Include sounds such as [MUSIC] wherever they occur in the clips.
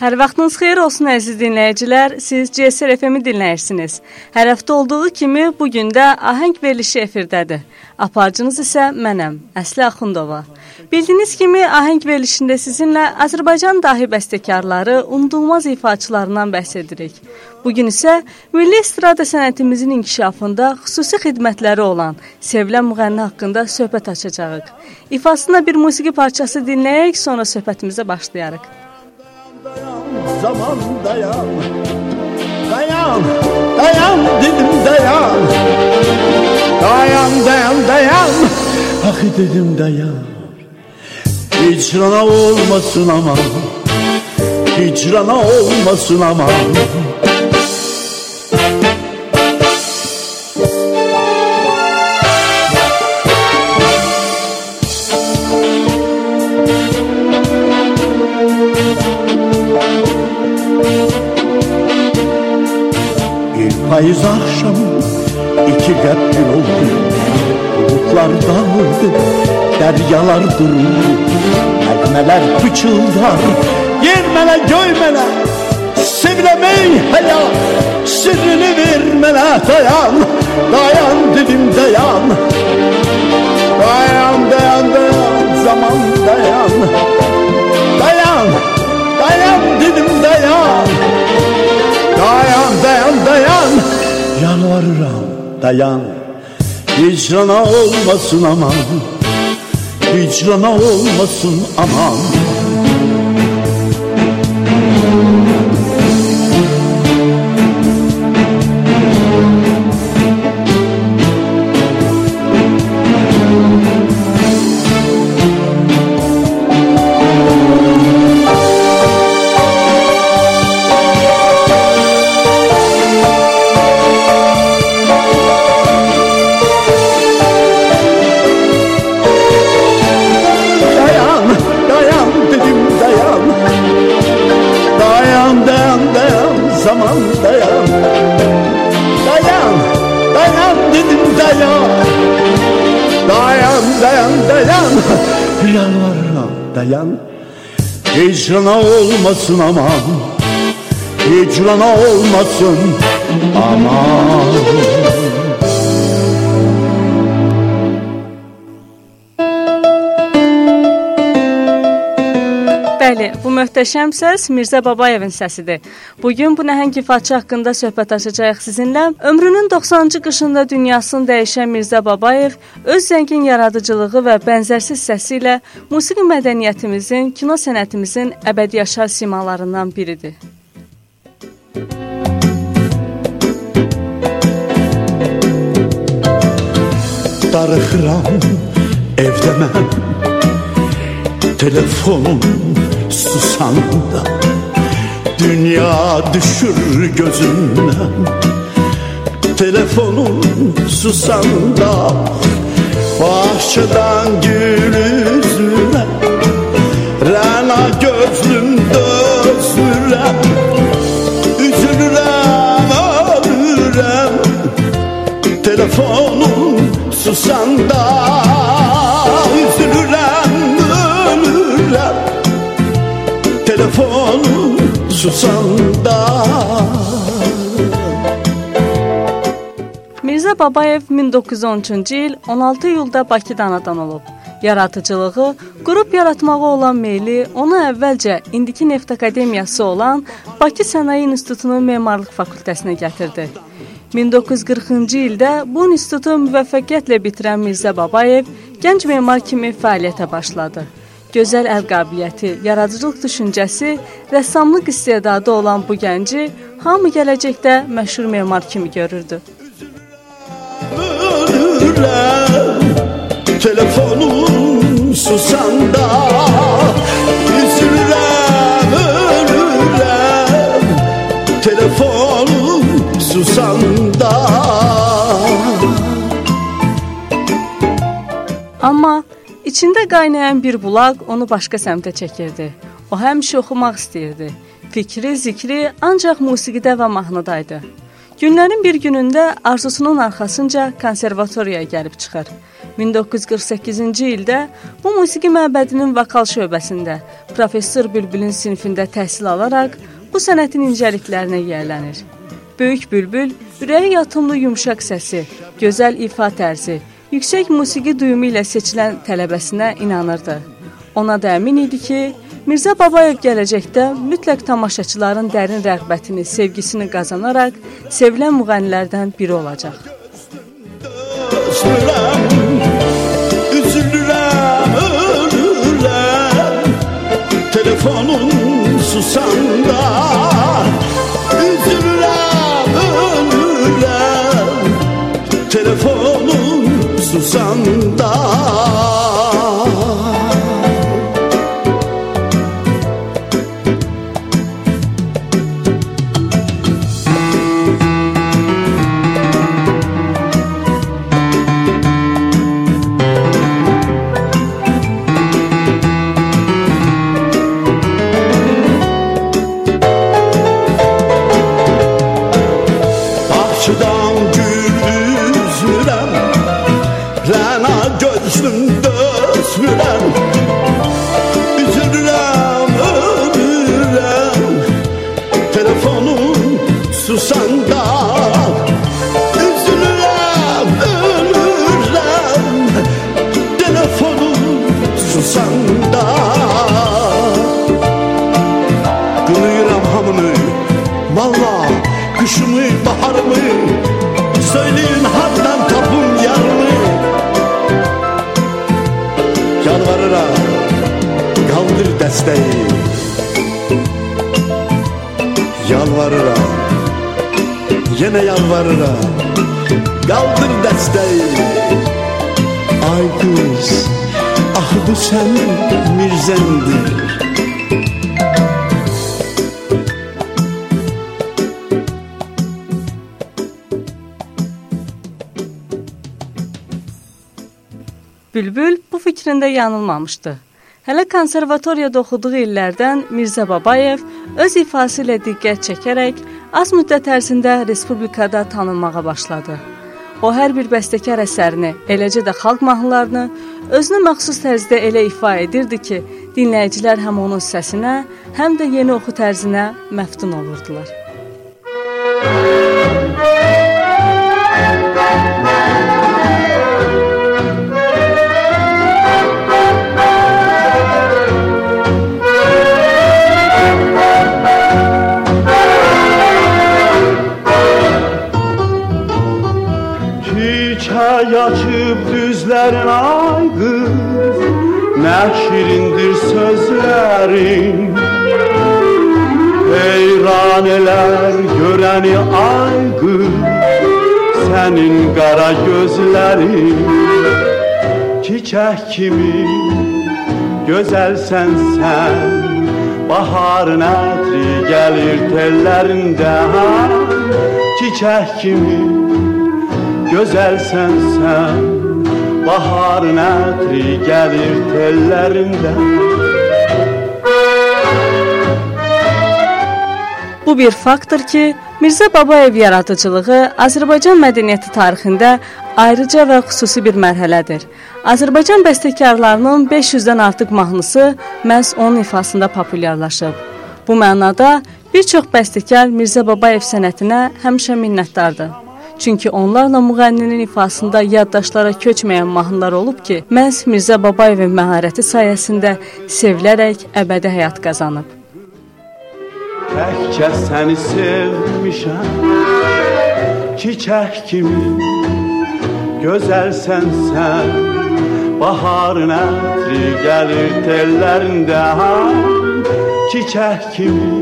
Hər vaxtınız xeyir olsun əziz dinləyicilər. Siz CSR FM-i dinləyirsiniz. Hər həftə olduğu kimi bu gün də ahəng verilişi efirdədir. Aparıcınız isə mənəm, Əsli Axundova. Bildiyiniz kimi ahəng verilişində sizinlə Azərbaycan dahi bəstəkarları, unudulmaz ifaçılarından bəhs edirik. Bu gün isə milli estrada sənətimizin inkişafında xüsusi xidmətləri olan sevilən müğənni haqqında söhbət açacağıq. İfasında bir musiqi parçası dinləyək, sonra söhbətimizə başlayarıq dayan zaman dayan Dayan dayan dedim dayan Dayan dayan dayan Ah dedim dayan Hicrana olmasın ama Hicrana olmasın ama Payız akşam iki gepli oldu. Bulutlar dağıldı deryalar duruldu Negmeler pıçıldar Yermele göymele Sevilemey hayat Sırrını vermele dayan. Dayan dedim dayan. Dayan dayan dayan Zaman dayan. Dayan Dayan dedim dayan. Dayan dayan dayan Yalvarırım dayan. Hicrana olmasın aman. Hicrana olmasın aman [LAUGHS] dayan. Hicrana olmasın aman. Hicrana olmasın aman bu möhtəşəm səs Mirzə Babayevin səsidir. Bu gün bu nəhəng ifaçı haqqında söhbət açacağıq sizinlə. Ömrünün 90-cı qışında dünyasını dəyişən Mirzə Babayev öz zəngin yaradıcılığı və bənzərsiz səsi ilə musiqi mədəniyyətimizin, kino sənətimizin əbədi yaşar simalarından biridir. Darıxıram evdə mən Telefonum susanda Dünya düşür gözümden. Telefonun susanda Bahçeden gül üzüle Rena gözlüm dözürem Üzülürem ölürem. Telefonun susanda susanda Mirzə Babayev 1913-cü il 16 iyulda Bakıda anadan olub. Yaradıcılığı, qrup yaratmağa olan meyli onu əvvəlcə indiki Neft Akademiyası olan Bakı Sənaye İnstitutunun Memarlıq fakültəsinə gətirdi. 1940-cı ildə bu institutu müvəffəqiyyətlə bitirən Mirzə Babayev gənc memar kimi fəaliyyətə başladı gözəl əl qabiliyyəti, yaradıcılıq düşüncəsi, rəssamlıq istedadı olan bu gənci hamı gələcəkdə məşhur memar kimi görürdü. Telefonum susanda üzülürəm, İçində qaynayan bir bulaq onu başqa səmtə çəkirdi. O həmişə oxumaq istəyirdi. Fikri, zikri ancaq musiqidə və mahnıda idi. Günlərin bir günündə arzusunun arxasınca konservatoriyaya gəlib çıxır. 1948-ci ildə bu musiqi məbədinin vokal şöbəsində professor Bülbülün sinifində təhsil alaraq bu sənətin incəliklərinə yiyələnir. Böyük Bülbül ürəyi yatımlı yumşaq səsi, gözəl ifa tərzi, yüksək musiqi duyumu ilə seçilən tələbəsinə inanırdı. Ona da əmin idi ki, Mirzə Babayev gələcəkdə mütləq tamaşaçıların dərin rəğbətini, sevgisini qazanaraq sevilən müğənnilərdən biri olacaq. Üzülürəm, ölürəm Telefonun susanda Yenə yalvarıram Qaldır dəstəyi Ay qız Ah bu sənin mirzəndir Bülbül bu fikrində yanılmamışdı. Hələ konservatoriyada oxuduğu illərdən Mirzə Babayev öz ifası ilə diqqət çəkərək az müddət ərzində respublikada tanınmağa başladı. O hər bir bəstəkar əsərini, eləcə də xalq mahnılarını özünə məxsus tərzdə elə ifa edirdi ki, dinləyicilər həm onun səsinə, həm də yeni oxu tərzinə məftun olurdular. açıp düzlerin ay kız Ne şirindir sözlerin Heyran göreni ay kız Senin kara gözlerin. Çiçek kimi güzelsen sen Baharın ətri gelir tellerinden Çiçek kimi Gözelsen sen Baharın ətri gəlir tellərindən Bu bir faktdır ki, Mirzə Babayev yaradıcılığı Azərbaycan mədəniyyəti tarixində ayrıca və xüsusi bir mərhələdir. Azərbaycan bəstəkarlarının 500-dən artıq mahnısı məhz onun ifasında populyarlaşıb. Bu mənada bir çox bəstəkar Mirzə Babayev sənətinə həmişə minnətdardır. Çünki onlarla müğənninin ifasında yaddaşlara köçməyən mahnılar olub ki, məhz Mirzə Babayevin məharəti sayəsində sevilərək əbədi həyat qazanıb. Təkcə səni sevmişəm Çiçək kimi gözəlsən sən Baharın ətri gəlir tellərində Çiçək kimi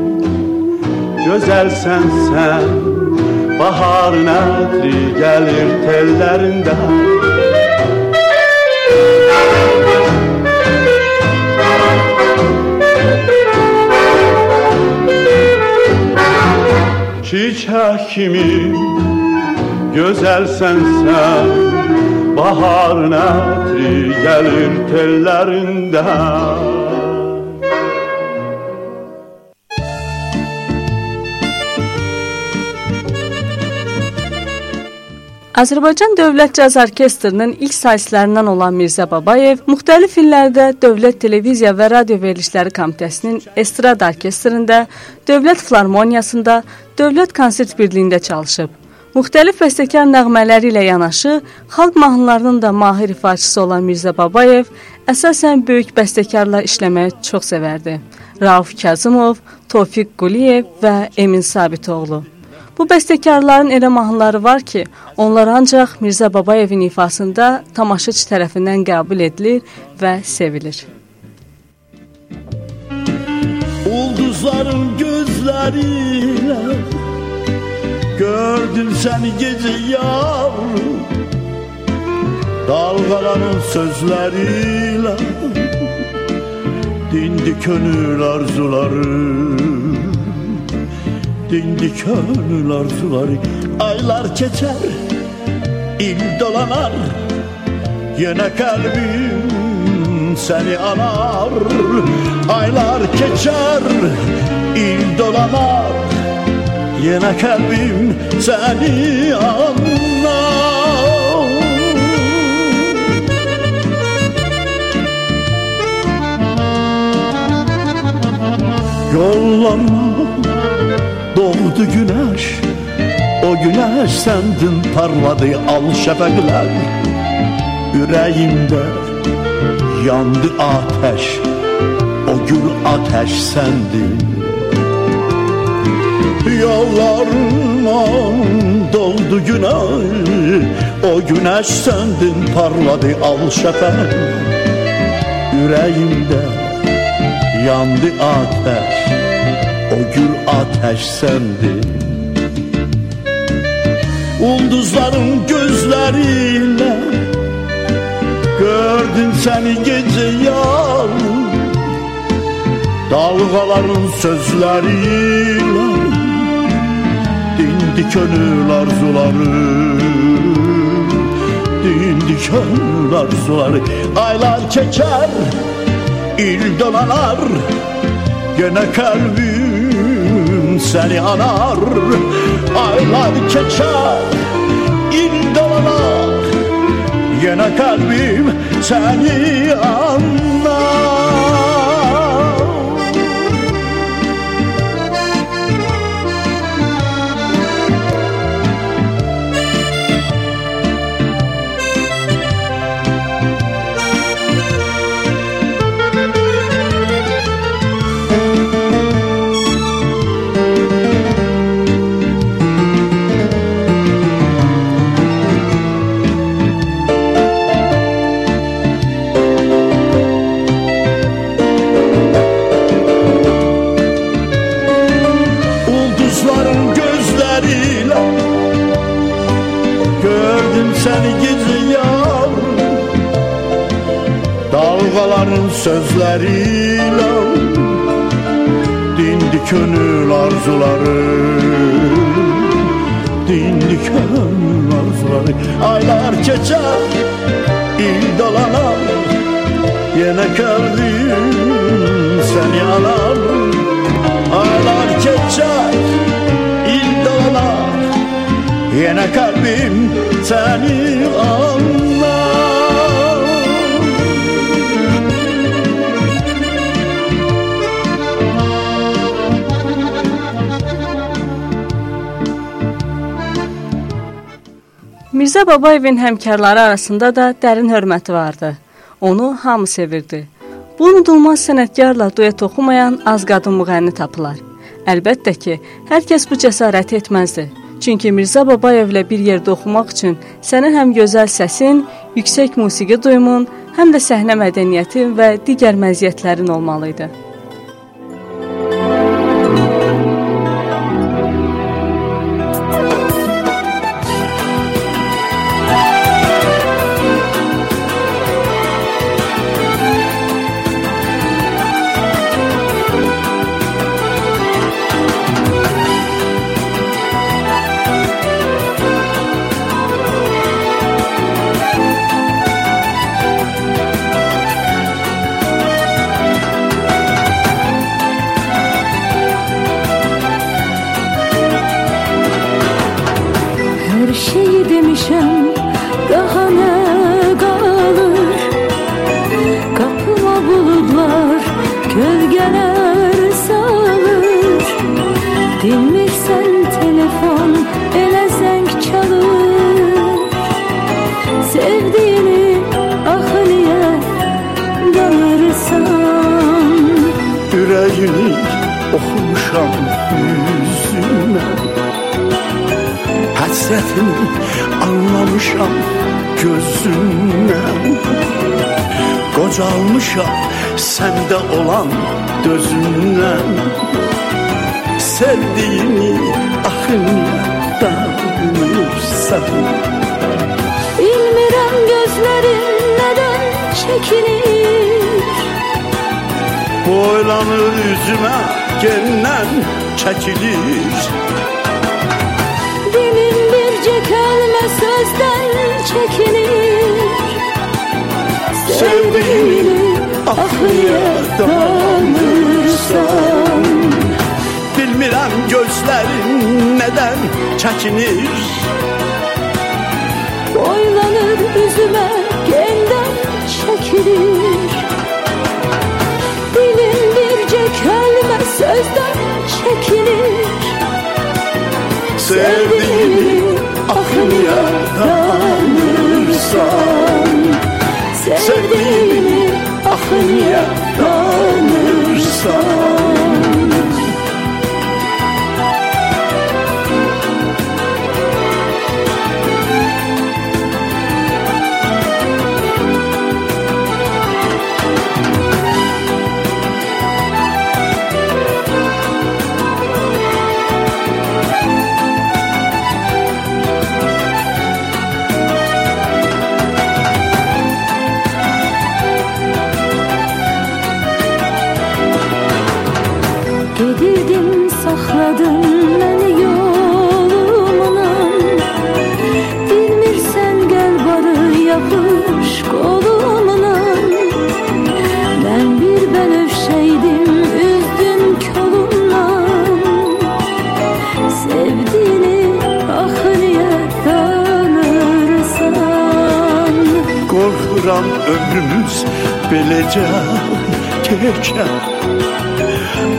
gözəlsən sən Baharın ətri gəlir tellərində Çiçək kimi gözəlsən sən Baharın ətri gəlir tellərində Azərbaycan Dövlət Caz Orkestrinin ilk solistlərindən olan Mirzə Babayev müxtəlif illərdə Dövlət Televiziya və Radio Verilişləri Komitəsinin Estrada Orkestrində, Dövlət Filarmoniyasında, Dövlət Konsert Birliyində çalışıb. Müxtəlif bəstəkar nəğmələri ilə yanaşı, xalq mahnılarının da mahir ifaçısı olan Mirzə Babayev əsasən böyük bəstəkarla işləməyi çox sevərdi. Rauf Kazımov, Tofiq Quliyev və Emin Sabitoğlu. Bu bəstəkarların elə mahnıları var ki, onlar ancaq Mirzə Babayevin ifasında tamaşaçı tərəfindən qəbul edilir və sevilir. Ulduzların gözleriyle Gördüm seni gece yavrum Dalgaların sözleriyle Dindi gönül arzuları Dindi gönül arzuları Aylar geçer il dolanar. Yine kalbim seni anar Aylar geçer il dolanar. Yine kalbim seni anar. Yollarına doğdu güneş. O güneş sendin parladı al şefekler. Yüreğimde yandı ateş O gül ateş sendin. Yollarıma doldu güneş O güneş sendin parladı al şefek Yüreğimde yandı ateş O gül ateş sendin Ulduzların gözleriyle Gördüm seni gece yavrum Dalgaların sözleriyle Dindi gönül arzuları. Dindi gönül arzuları. Aylar geçer il dolanar Gene seni anar Aylar geçer il dolanar Gene kalbim seni anar Dalgaların sözleriyle Dindi gönül arzuları Dindi gönül arzuları. Aylar geçer il dolanar Yine kalbim seni anar Aylar geçer il dolanar Yine kalbim seni anlar Mirzə Babayevin həmkarları arasında da dərin hörməti vardı. Onu hamı sevirdi. Bu unudulmaz sənətkarla duet oxumayan az qadın müğənni tapılar. Əlbəttə ki, hər kəs bu cəsarəti etməzdi. Çünki Mirzə Babayevlə bir yerdə oxumaq üçün sənin həm gözəl səsin, yüksək musiqi duyumun, həm də səhnə mədəniyyətin və digər məziyyətlərin olmalı idi. Səndə olan dözündən Sevdiyini axınla danırsan Bilmirəm gözlərin nədən çəkilir Boylanır üzümə gendən çəkilir Dilin bircə kəlmə sözdən çəkilir Sevdiğini ah niye danırsan Bilmirəm gözlərin nədən çəkinir. Boylanır üzümə gendən çəkilir. Dilin bircə kəlmə sözdən çəkilir. Sevdiğini ah niye danırsan Мне да ну мышца.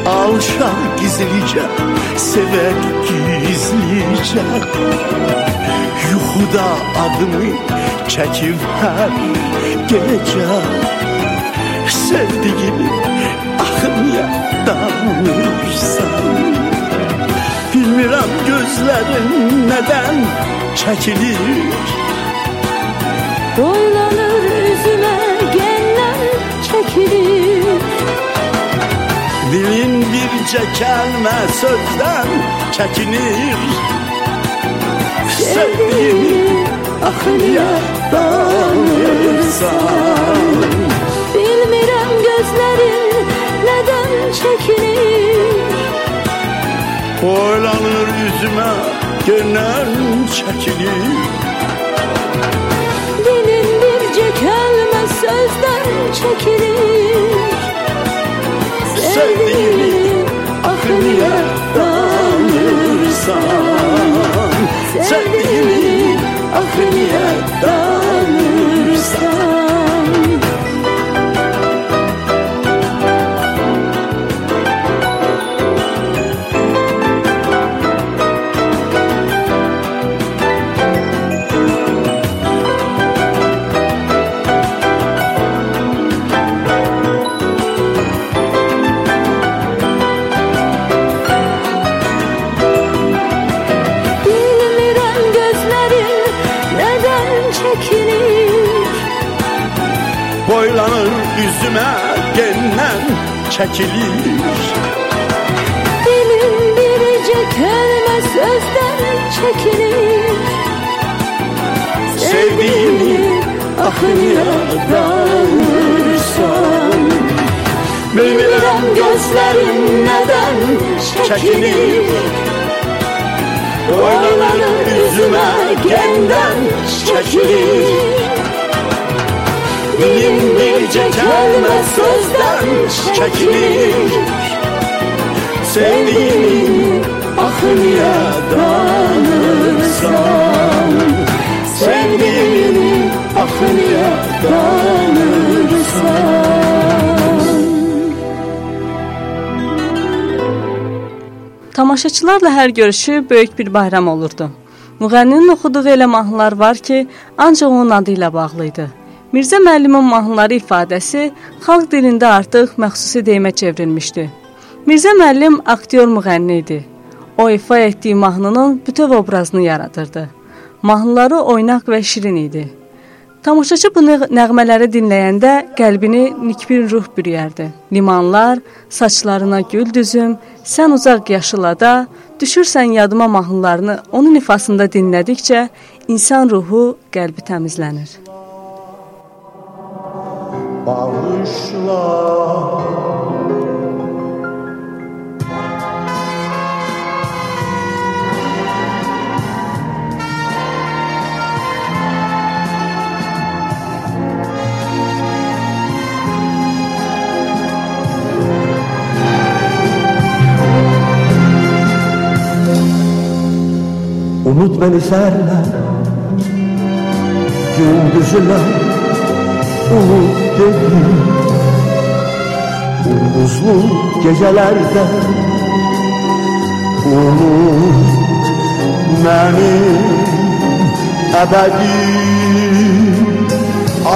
Alışaq gizlicə, sevək gizlicə Yuxuda adımı çəkib hər gecə Sevdiyimi axı niyə danırsan Bilmirəm gözlərin nədən çəkilir Boylanır Dilin bircə kəlmə sözdən çəkinir Sevdiyini axı niyə danırsan Bilmirəm gözlərin nədən çəkilir Boylanır üzümə genən çəkilir Dilin bircə kəlmə sözdən çəkilir Sevdiyini axı niyə danırsan çəkilir Dilin bircə kəlmə sözdən çəkilir Sevdiyini axı niyə danırsan Bilmirəm gözlərin nədən çəkinir Boylanır üzümə gendən çəkilir Kəlmə sözdən çəkilir Sevdiyini axı niyə danırsan Sevdiyini axı niyə danırsan Tamaşaçılarla hər görüşü böyük bir bayram olurdu. Müğənninin oxuduğu elə mahnılar var ki, ancaq onun adı ilə bağlı idi. Mirzə müəllimin mahnıları ifadəsi xalq dilində artıq məxsusi deyimə çevrilmişdi. Mirzə müəllim aktyor müğənni idi. O ifa etdiyi mahnının bütöv obrazını yaradırdı. Mahnıları oynaq və şirin idi. Tamaşaçı bu nəğmələri dinləyəndə qəlbini nikbir ruh bürüyərdi. Limanlar, saçlarına gül düzüm, sən uzaq yaşılada, düşürsən yadıma mahnılarını onun ifasında dinlədikcə insan ruhu, qəlbi təmizlənir. Bağışla. Umut beni serler. Gündüzüne Umut dedi Uzlu gecelerde beni ebedi.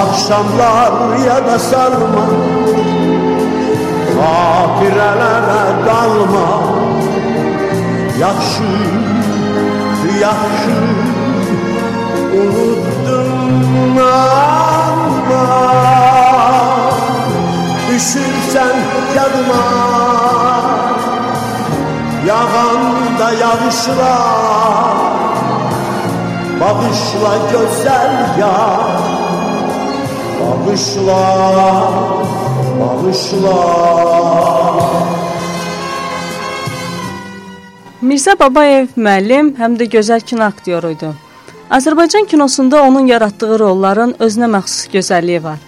Akşamlar ya da sarma Hatirelere dalma. Yaxşı yaxşı unuttun ama Düşürsən yadıma Yağanda yağışlar Bağışla gözəl ya Bağışla Bağışla Mirzə Babayev müəllim, həm də gözəl kino aktyoru idi. Azərbaycan kinosunda onun yaratdığı rolların özünə məxsus gözəlliyi var.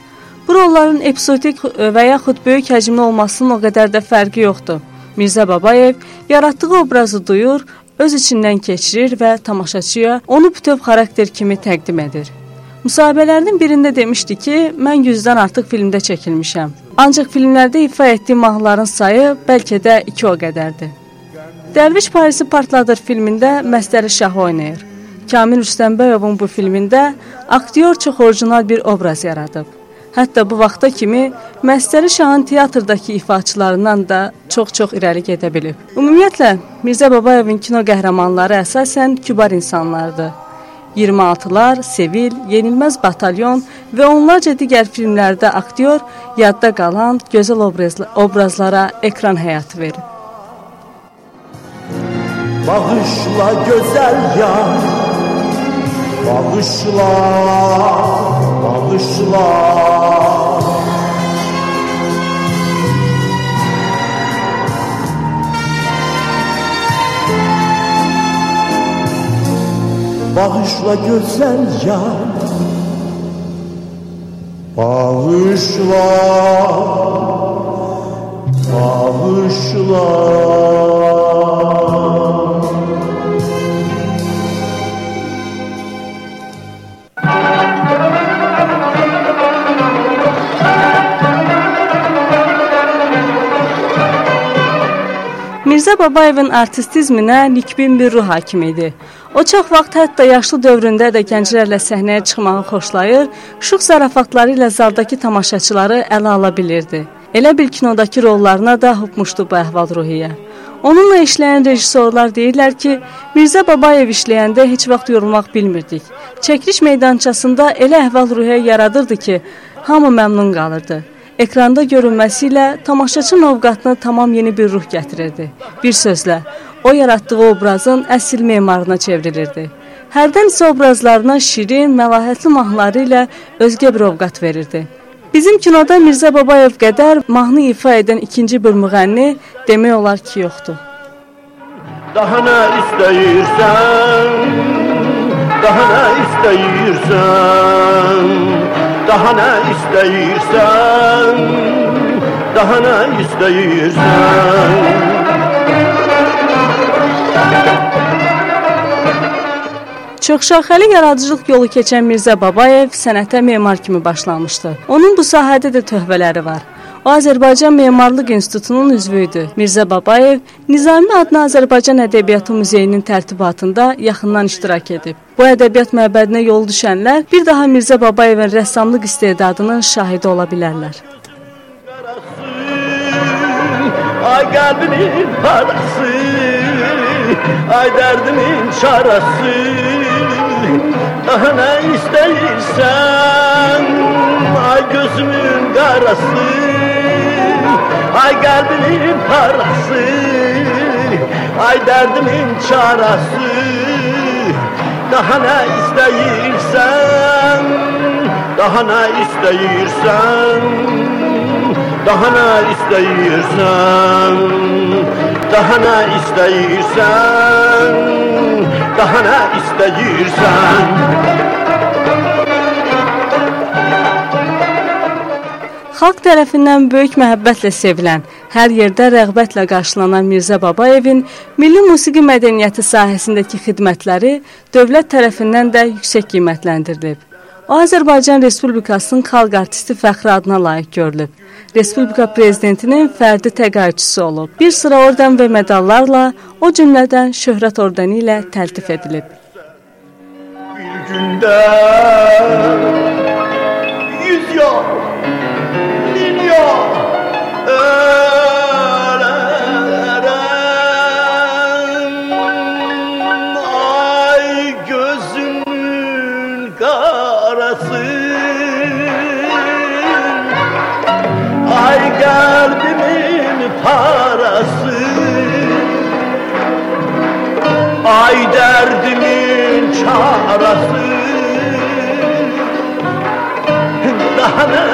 Bu rolların epizodik və yaxud böyük həcmli olmasının o qədər də fərqi yoxdur. Mirzə Babayev yaratdığı obrazı duyur, öz içindən keçirir və tamaşaçıya onu bütöv xarakter kimi təqdim edir. Müsahibələrinin birində demişdi ki, mən 100-dən artıq filmdə çəkilmişəm. Ancaq filmlərdə ifa etdiyim mahnıların sayı bəlkə də 2 o qədərdir. Dərviş Parisi partladır filmində Məstəri Şah oynayır. Kamil Rüstəmbəyovun bu filmində aktyor çox orijinal bir obraz yaradıb. Hətta bu vaxta kimi Məstəri Şahın teatrdakı ifaçılarından da çox-çox irəli gedə bilib. Ümumiyyətlə Mirzə Babayevin kino qəhrəmanları əsasən kübar insanlardır. 26-lar, Sevil, Yenilməz Batalyon və onlarca digər filmlərdə aktyor yadda qalan gözəl obrazlara ekran həyatı verib. Bağışla güzel ya Bağışla Bağışla Bağışla güzel ya Bağışla. Bağışla Mirzə Babayevin artistizminə nikbin bir ruh hakim idi. O çox vaxt hətta yaşlı dövründə də gənclərlə səhnəyə çıxmağı xoşlayır, şux zarafatları ilə zaldakı tamaşaçıları ələ ala bilirdi. Elə bil kinodakı rollarına da hopmuşdu bu əhval-ruhiyyə. Onunla işləyən rejissorlar deyirlər ki, Mirzə Babayev işləyəndə heç vaxt yorulmaq bilmirdik. Çəkiliş meydançasında elə əhval-ruhiyyə yaradırdı ki, hamı məmnun qalırdı. Ekranda görünməsi ilə tamaşaçı ovqatına tamam yeni bir ruh gətirirdi. Bir sözlə, o yaratdığı obrazın əsl memarına çevrilirdi. Hərdən isə obrazlarına şirin, məlahətli mahnıları ilə özgə bir ovqat verirdi. Bizim kinoda Mirzə Babayev qədər mahnı ifa edən ikinci bir müğənni demək olar ki, yoxdur. Daha nə istəyirsən? Daha nə istəyirsən? Daha ne istəyirsən Daha ne istəyirsən Çoxşaxəli yaradıcılıq yolu keçən Mirzə Babayev sənətə memar kimi başlamışdı. Onun bu sahədə də töhfələri var. O Azərbaycan Memarlıq İnstitutunun üzvü idi. Mirzə Babayev Nizami adlı Azərbaycan Ədəbiyyatı Muzeyinin tərtibatında yaxından iştirak edib. Bu ədəbiyyat məbədinə yol düşənlər bir daha Mirzə Babayevin rəssamlıq istedadının şahidi ola bilərlər. Ay kalbimin parası Ay derdimin çarası Daha ne isteyirsen Ay gözümün karası Ay kalbimin parası Ay derdimin çarası. Daha ne isteyirsen Daha ne isteyirsen daha ne isteyirsen Daha ne isteyirsen Daha ne isteyirsen Xalq tərəfindən böyük məhəbbətlə sevilən, hər yerdə rəğbətlə qarşılanan Mirzə Babayevin milli musiqi mədəniyyəti sahəsindəki xidmətləri dövlət tərəfindən də yüksək qiymətləndirilib. O Azərbaycan Respublikasının xalq artisti fəxri adına layiq görülüb. Respublika prezidentinin fərdi təqaüdçüsü olub. Bir sıra orden və medallarla, o cümlədən şöhrət ordeni ilə təltif edilib. Bir günde Yüz yok Ay derdimin çarası Daha ne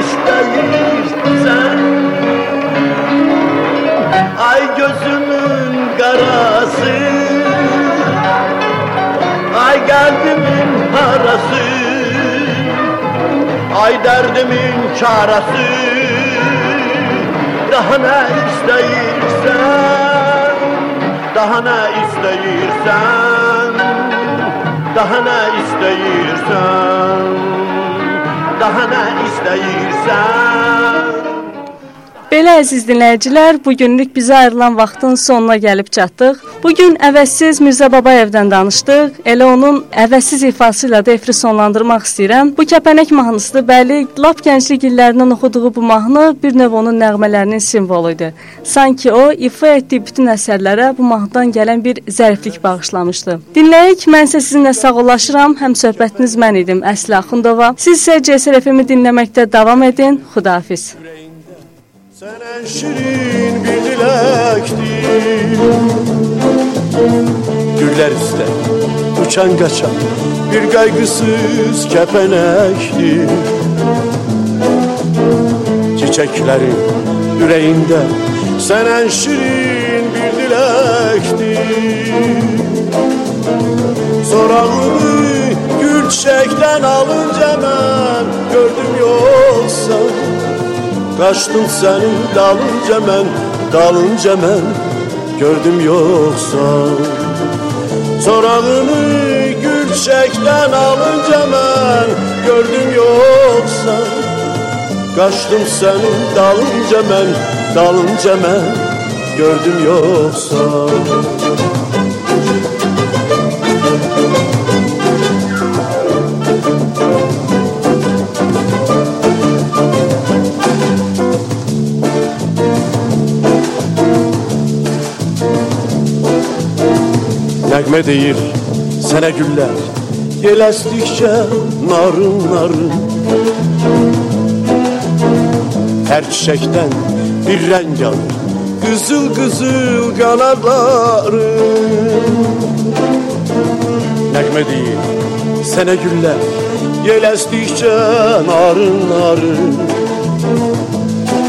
isteyirsen Ay gözümün karası. Ay kalbimin parası. Ay derdimin çarası Daha ne isteyirsen Daha ne isteyirsen Daha ne isteyirsen Daha ne isteyirsen Belə əziz dinləyicilər, bu günlük bizə ayrılan vaxtın sonuna gəlib çatdıq. Bu gün əvəzsiz Mirzə Babayevdən danışdıq. Elə onun əvəzsiz ifası ilə də efiri sonlandırmaq istəyirəm. Bu kəpənək mahnısı bəli, lap gənclik illərindən oxuduğu bu mahnı bir növ onun nəğmələrinin simvolu idi. Sanki o ifa etdiyi bütün əsərlərə bu mahnıdan gələn bir zəriflik bağışlamışdı. Dinləyik, mən isə sizinlə sağollaşıram. Həm söhbətiniz mən idim, Əsli Axundova. Siz isə CSR FM-i dinləməkdə davam edin. Xudahafiz. Sen en şirin bir dilektin Güller üstte uçan kaçan bir kaygısız kepenekti. Çiçeklerin yüreğinde sen en şirin bir dilektin Sorağımı gül çiçekten alınca ben gördüm yoksa Kaçtım senin dalınca ben, dalınca ben Gördüm yoksa. Sorağını gül çiçekten alınca ben Gördüm yoksa. Kaçtım senin dalınca ben, dalınca ben Gördüm yoksa Nəğmə deyir sənə güllər Yel əsdikcə narın narın. Hər çiçəkdən bir rəng alır Qızıl qızıl qanadları Nəğmə deyir sənə güllər Yel əsdikcə narın narın